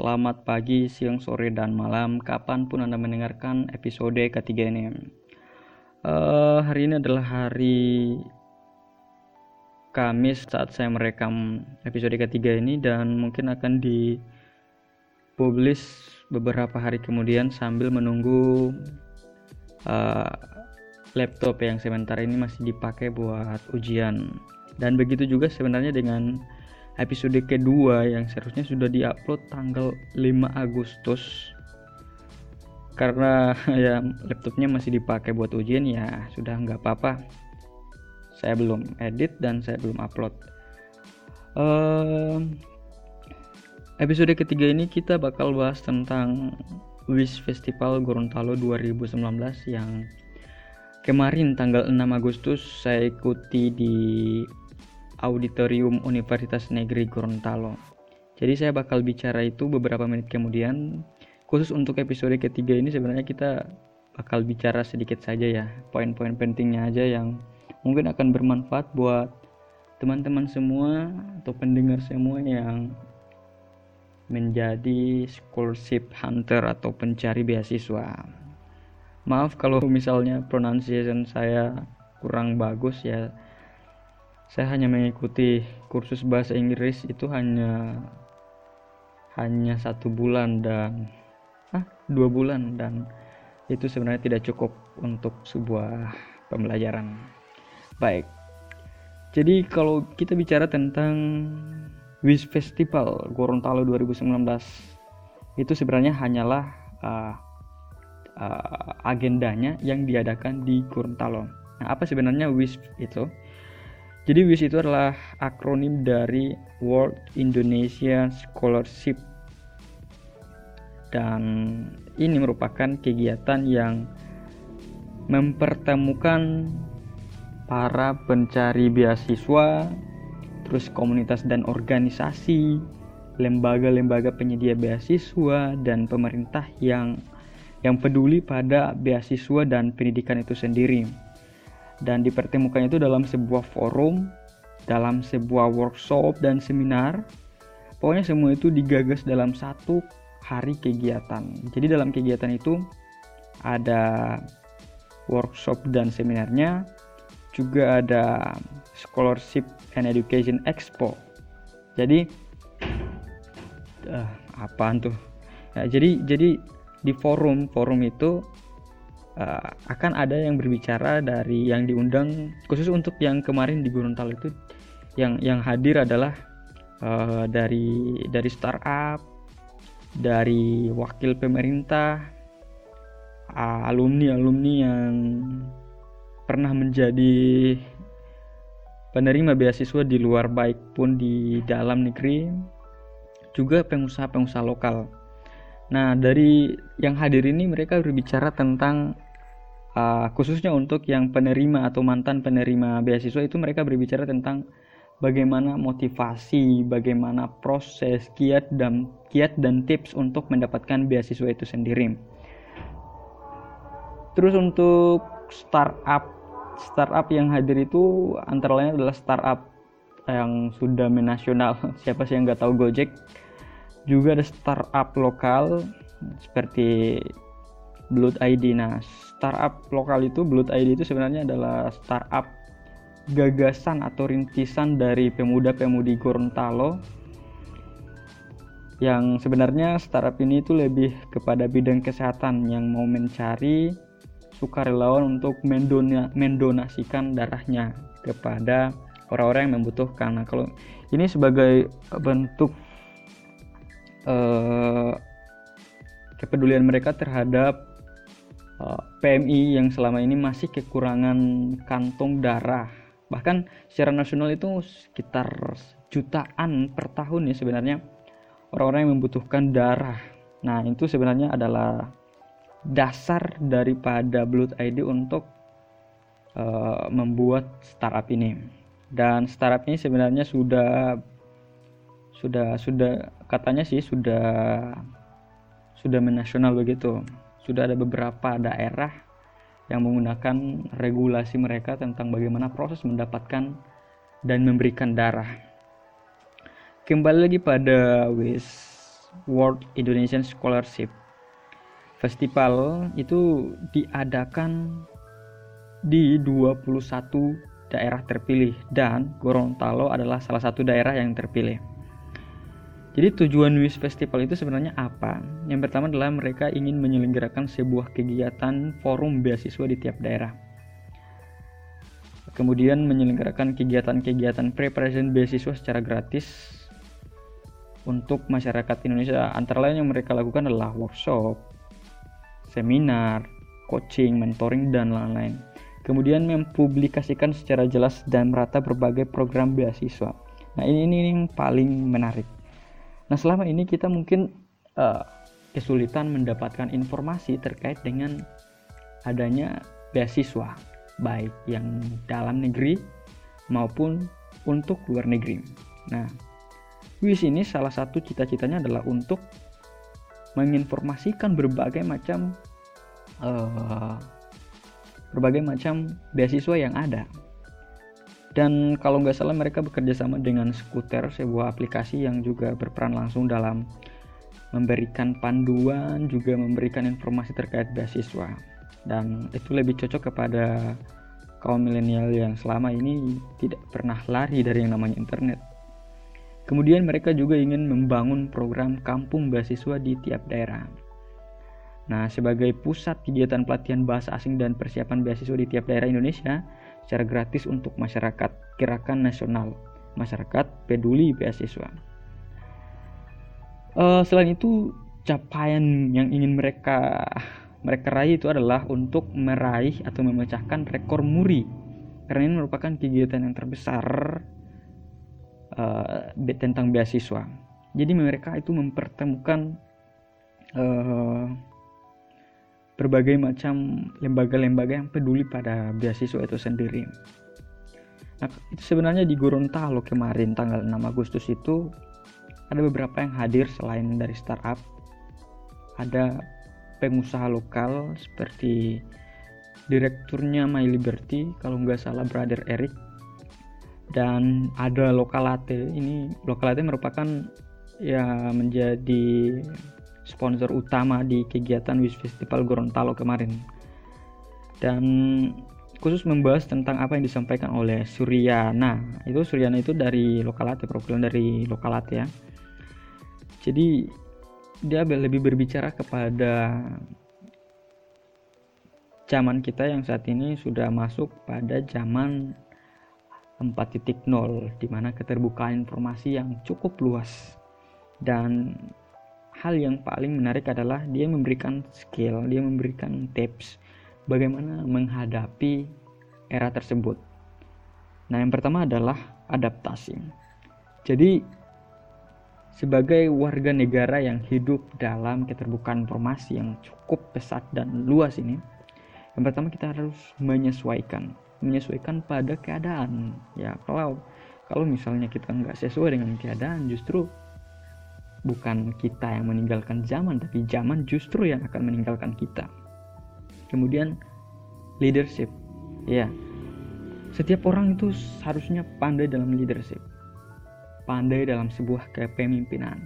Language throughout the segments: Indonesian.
selamat pagi, siang, sore, dan malam. Kapan pun Anda mendengarkan episode ketiga ini. Uh, Hari ini adalah hari Kamis saat saya merekam episode ketiga ini Dan mungkin akan dipublish beberapa hari kemudian Sambil menunggu uh, laptop yang sementara ini masih dipakai buat ujian. Dan begitu juga sebenarnya dengan episode kedua yang seharusnya sudah diupload tanggal 5 Agustus. Karena ya laptopnya masih dipakai buat ujian ya sudah nggak apa-apa. Saya belum edit dan saya belum upload. Uh, episode ketiga ini kita bakal bahas tentang Wish Festival Gorontalo 2019 yang kemarin tanggal 6 Agustus saya ikuti di Auditorium Universitas Negeri Gorontalo. Jadi saya bakal bicara itu beberapa menit kemudian. Khusus untuk episode ketiga ini sebenarnya kita bakal bicara sedikit saja ya, poin-poin pentingnya aja yang mungkin akan bermanfaat buat teman-teman semua atau pendengar semua yang menjadi scholarship hunter atau pencari beasiswa. Maaf kalau misalnya pronunciation saya kurang bagus ya saya hanya mengikuti kursus bahasa Inggris itu hanya hanya satu bulan dan ah dua bulan dan itu sebenarnya tidak cukup untuk sebuah pembelajaran baik jadi kalau kita bicara tentang Wish Festival Gorontalo 2019 itu sebenarnya hanyalah uh, uh, agendanya yang diadakan di Gorontalo. Nah, apa sebenarnya Wish itu? Jadi WIS itu adalah akronim dari World Indonesia Scholarship. Dan ini merupakan kegiatan yang mempertemukan para pencari beasiswa, terus komunitas dan organisasi, lembaga-lembaga penyedia beasiswa dan pemerintah yang yang peduli pada beasiswa dan pendidikan itu sendiri dan dipertemukan itu dalam sebuah forum, dalam sebuah workshop dan seminar. Pokoknya semua itu digagas dalam satu hari kegiatan. Jadi dalam kegiatan itu ada workshop dan seminarnya, juga ada scholarship and education expo. Jadi uh, apaan tuh? Ya, jadi jadi di forum forum itu uh, akan ada yang berbicara dari yang diundang khusus untuk yang kemarin di Gorontalo itu. Yang yang hadir adalah uh, dari dari startup dari wakil pemerintah alumni alumni yang pernah menjadi penerima beasiswa di luar baik pun di dalam negeri juga pengusaha-pengusaha lokal Nah, dari yang hadir ini mereka berbicara tentang uh, khususnya untuk yang penerima atau mantan penerima beasiswa itu mereka berbicara tentang bagaimana motivasi, bagaimana proses, kiat dan kiat dan tips untuk mendapatkan beasiswa itu sendiri. Terus untuk startup startup yang hadir itu antara lain adalah startup yang sudah menasional. Siapa sih yang nggak tahu Gojek? Juga ada startup lokal seperti Blood ID. Nah, startup lokal itu Blood ID itu sebenarnya adalah startup gagasan atau rintisan dari pemuda-pemudi Gorontalo yang sebenarnya startup ini itu lebih kepada bidang kesehatan yang mau mencari sukarelawan untuk mendonasikan darahnya kepada orang-orang yang membutuhkan. Nah, kalau ini sebagai bentuk uh, kepedulian mereka terhadap eh, PMI yang selama ini masih kekurangan kantong darah. Bahkan secara nasional itu sekitar jutaan per tahun ya sebenarnya orang-orang yang membutuhkan darah. Nah, itu sebenarnya adalah dasar daripada Blood ID untuk uh, membuat startup ini. Dan startup ini sebenarnya sudah sudah sudah katanya sih sudah sudah menasional begitu sudah ada beberapa daerah yang menggunakan regulasi mereka tentang bagaimana proses mendapatkan dan memberikan darah kembali lagi pada Wish World Indonesian Scholarship. Festival itu diadakan di 21 daerah terpilih dan Gorontalo adalah salah satu daerah yang terpilih. Jadi tujuan WIS Festival itu sebenarnya apa? Yang pertama adalah mereka ingin menyelenggarakan sebuah kegiatan forum beasiswa di tiap daerah. Kemudian menyelenggarakan kegiatan-kegiatan preparation beasiswa secara gratis untuk masyarakat Indonesia. Antara lain yang mereka lakukan adalah workshop, seminar, coaching, mentoring, dan lain-lain. Kemudian mempublikasikan secara jelas dan merata berbagai program beasiswa. Nah ini, ini yang paling menarik Nah, selama ini kita mungkin uh, kesulitan mendapatkan informasi terkait dengan adanya beasiswa, baik yang dalam negeri maupun untuk luar negeri. Nah, WIS ini salah satu cita-citanya adalah untuk menginformasikan berbagai macam uh, berbagai macam beasiswa yang ada dan kalau nggak salah mereka bekerja sama dengan Skuter, sebuah aplikasi yang juga berperan langsung dalam memberikan panduan, juga memberikan informasi terkait beasiswa. Dan itu lebih cocok kepada kaum milenial yang selama ini tidak pernah lari dari yang namanya internet. Kemudian mereka juga ingin membangun program kampung beasiswa di tiap daerah. Nah, sebagai pusat kegiatan pelatihan bahasa asing dan persiapan beasiswa di tiap daerah Indonesia, secara gratis untuk masyarakat gerakan nasional masyarakat peduli beasiswa. Uh, selain itu capaian yang ingin mereka mereka raih itu adalah untuk meraih atau memecahkan rekor muri karena ini merupakan kegiatan yang terbesar uh, tentang beasiswa. Jadi mereka itu mempertemukan uh, berbagai macam lembaga-lembaga yang peduli pada beasiswa itu sendiri. Nah, itu sebenarnya di Gorontalo kemarin tanggal 6 Agustus itu ada beberapa yang hadir selain dari startup. Ada pengusaha lokal seperti direkturnya My Liberty kalau nggak salah Brother Eric dan ada Lokalate ini Lokalate merupakan ya menjadi sponsor utama di kegiatan Wish Festival Gorontalo kemarin. Dan khusus membahas tentang apa yang disampaikan oleh Suryana. Itu Suryana itu dari Lokalat ya, perwakilan dari Lokalat ya. Jadi dia lebih berbicara kepada zaman kita yang saat ini sudah masuk pada zaman 4.0 di mana keterbukaan informasi yang cukup luas dan hal yang paling menarik adalah dia memberikan skill, dia memberikan tips bagaimana menghadapi era tersebut. Nah, yang pertama adalah adaptasi. Jadi, sebagai warga negara yang hidup dalam keterbukaan informasi yang cukup pesat dan luas ini, yang pertama kita harus menyesuaikan, menyesuaikan pada keadaan. Ya, kalau kalau misalnya kita nggak sesuai dengan keadaan, justru bukan kita yang meninggalkan zaman tapi zaman justru yang akan meninggalkan kita. Kemudian leadership. Ya. Setiap orang itu seharusnya pandai dalam leadership. Pandai dalam sebuah kepemimpinan.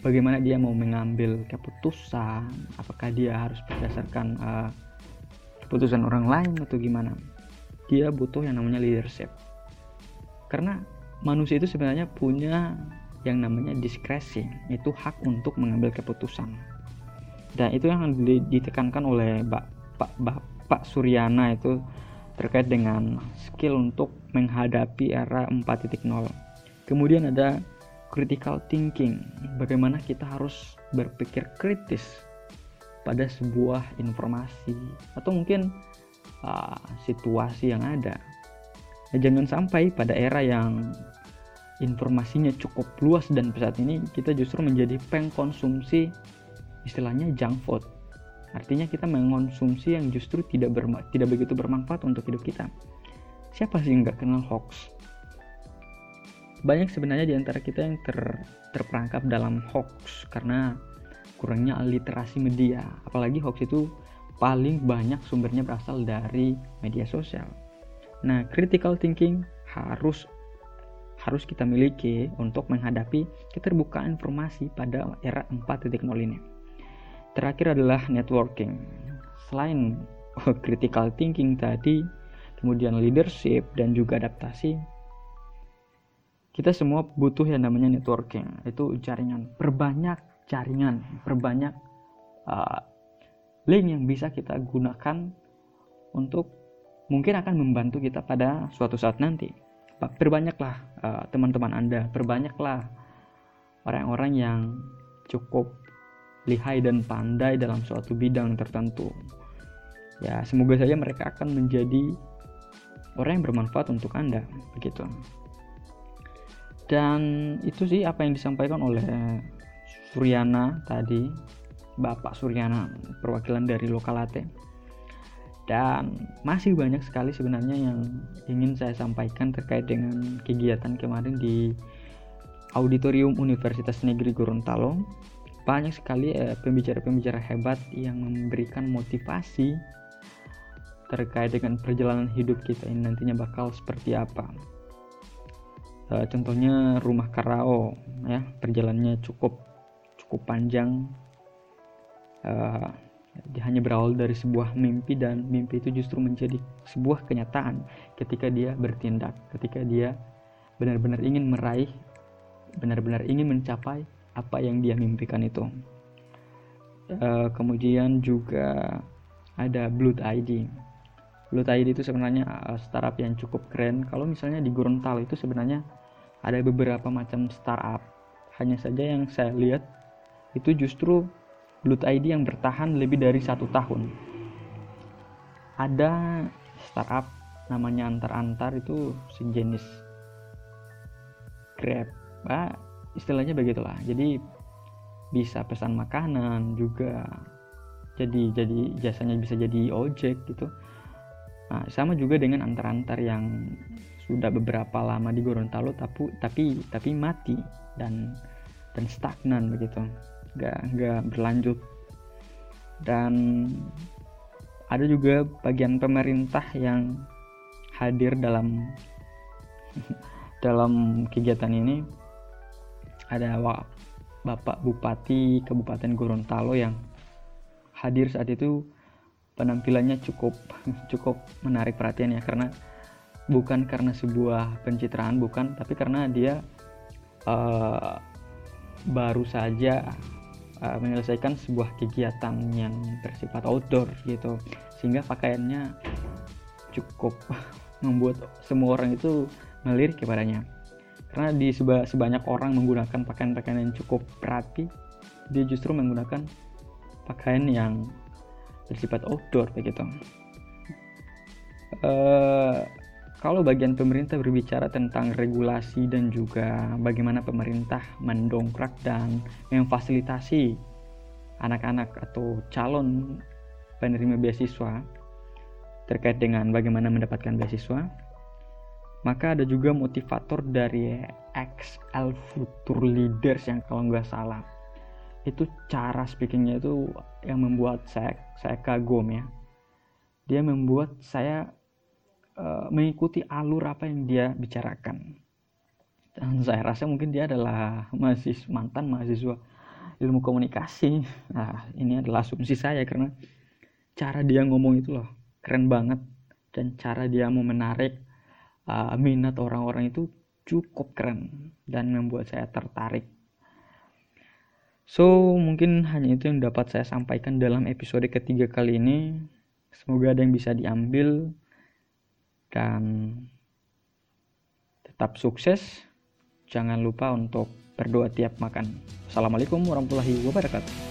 Bagaimana dia mau mengambil keputusan? Apakah dia harus berdasarkan uh, keputusan orang lain atau gimana? Dia butuh yang namanya leadership. Karena manusia itu sebenarnya punya yang namanya diskresi itu hak untuk mengambil keputusan. Dan itu yang ditekankan oleh Bapak Bapak Suryana itu terkait dengan skill untuk menghadapi era 4.0 kemudian ada critical thinking bagaimana kita harus berpikir kritis pada sebuah informasi atau mungkin uh, situasi yang ada. Nah, jangan sampai pada era yang informasinya cukup luas dan saat ini kita justru menjadi pengkonsumsi istilahnya junk food. Artinya kita mengonsumsi yang justru tidak berma tidak begitu bermanfaat untuk hidup kita. Siapa sih nggak kenal hoax? Banyak sebenarnya di antara kita yang ter, terperangkap dalam hoax karena kurangnya literasi media. Apalagi hoax itu paling banyak sumbernya berasal dari media sosial. Nah critical thinking harus harus kita miliki untuk menghadapi keterbukaan informasi pada era 4.0 ini. Terakhir adalah networking. Selain critical thinking tadi, kemudian leadership dan juga adaptasi, kita semua butuh yang namanya networking. Itu jaringan, perbanyak jaringan, perbanyak uh, link yang bisa kita gunakan untuk mungkin akan membantu kita pada suatu saat nanti perbanyaklah uh, teman-teman Anda, perbanyaklah orang-orang yang cukup lihai dan pandai dalam suatu bidang tertentu. Ya, semoga saja mereka akan menjadi orang yang bermanfaat untuk Anda, begitu. Dan itu sih apa yang disampaikan oleh Suryana tadi, Bapak Suryana, perwakilan dari Lokalate dan masih banyak sekali sebenarnya yang ingin saya sampaikan terkait dengan kegiatan kemarin di Auditorium Universitas Negeri Gorontalo. Banyak sekali eh, pembicara-pembicara hebat yang memberikan motivasi terkait dengan perjalanan hidup kita ini nantinya bakal seperti apa. Uh, contohnya rumah Karao ya perjalanannya cukup cukup panjang. Dia hanya berawal dari sebuah mimpi dan mimpi itu justru menjadi sebuah kenyataan ketika dia bertindak, ketika dia benar-benar ingin meraih, benar-benar ingin mencapai apa yang dia mimpikan itu. Uh, kemudian juga ada Blood ID. Blood ID itu sebenarnya uh, startup yang cukup keren. Kalau misalnya di Gorontalo itu sebenarnya ada beberapa macam startup. Hanya saja yang saya lihat itu justru Blood ID yang bertahan lebih dari satu tahun. Ada startup namanya antar-antar itu sejenis Grab, ah, istilahnya begitulah. Jadi bisa pesan makanan juga jadi jadi jasanya bisa jadi ojek gitu. Nah, sama juga dengan antar-antar yang sudah beberapa lama di Gorontalo tapi tapi tapi mati dan dan stagnan begitu nggak nggak berlanjut. Dan ada juga bagian pemerintah yang hadir dalam dalam kegiatan ini. Ada Bapak Bupati Kabupaten Gorontalo yang hadir saat itu. Penampilannya cukup cukup menarik perhatian ya karena bukan karena sebuah pencitraan bukan tapi karena dia uh, baru saja uh, menyelesaikan sebuah kegiatan yang bersifat outdoor gitu. Sehingga pakaiannya cukup membuat semua orang itu melirik kepadanya. Karena di seba, sebanyak orang menggunakan pakaian-pakaian yang cukup rapi dia justru menggunakan pakaian yang bersifat outdoor begitu uh, kalau bagian pemerintah berbicara tentang regulasi dan juga bagaimana pemerintah mendongkrak dan memfasilitasi anak-anak atau calon penerima beasiswa terkait dengan bagaimana mendapatkan beasiswa, maka ada juga motivator dari XL Future Leaders yang kalau nggak salah. Itu cara speakingnya itu yang membuat saya saya kagum ya. Dia membuat saya mengikuti alur apa yang dia bicarakan. Dan saya rasa mungkin dia adalah masih mantan mahasiswa ilmu komunikasi. Nah ini adalah asumsi saya karena cara dia ngomong itu loh keren banget. Dan cara dia mau menarik uh, minat orang-orang itu cukup keren dan membuat saya tertarik. So mungkin hanya itu yang dapat saya sampaikan dalam episode ketiga kali ini. Semoga ada yang bisa diambil dan tetap sukses. Jangan lupa untuk berdoa tiap makan. Assalamualaikum warahmatullahi wabarakatuh.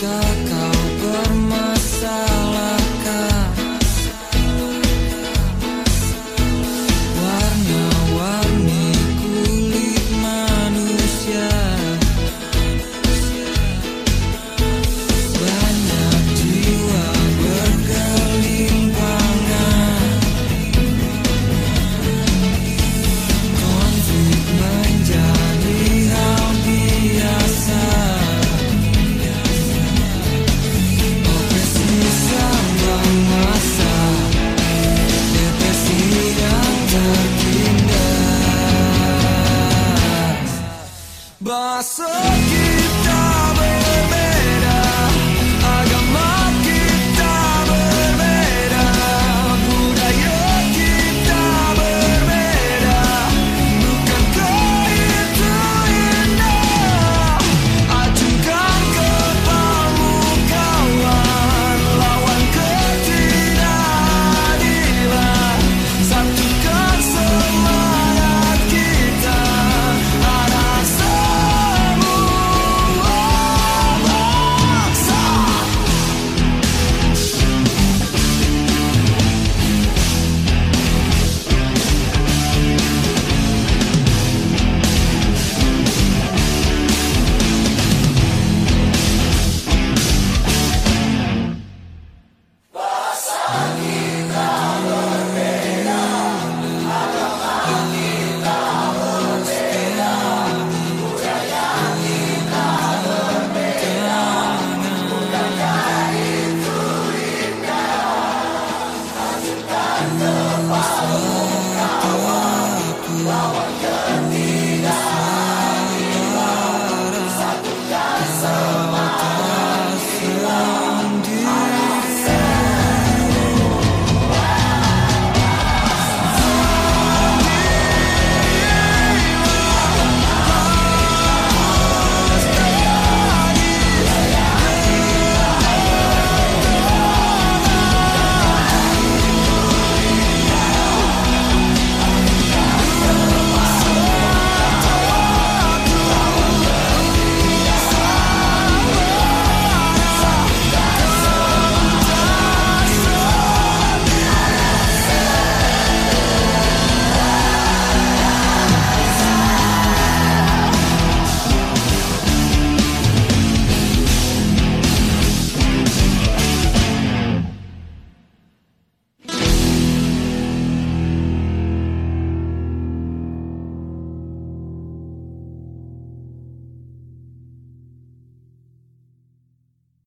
jaga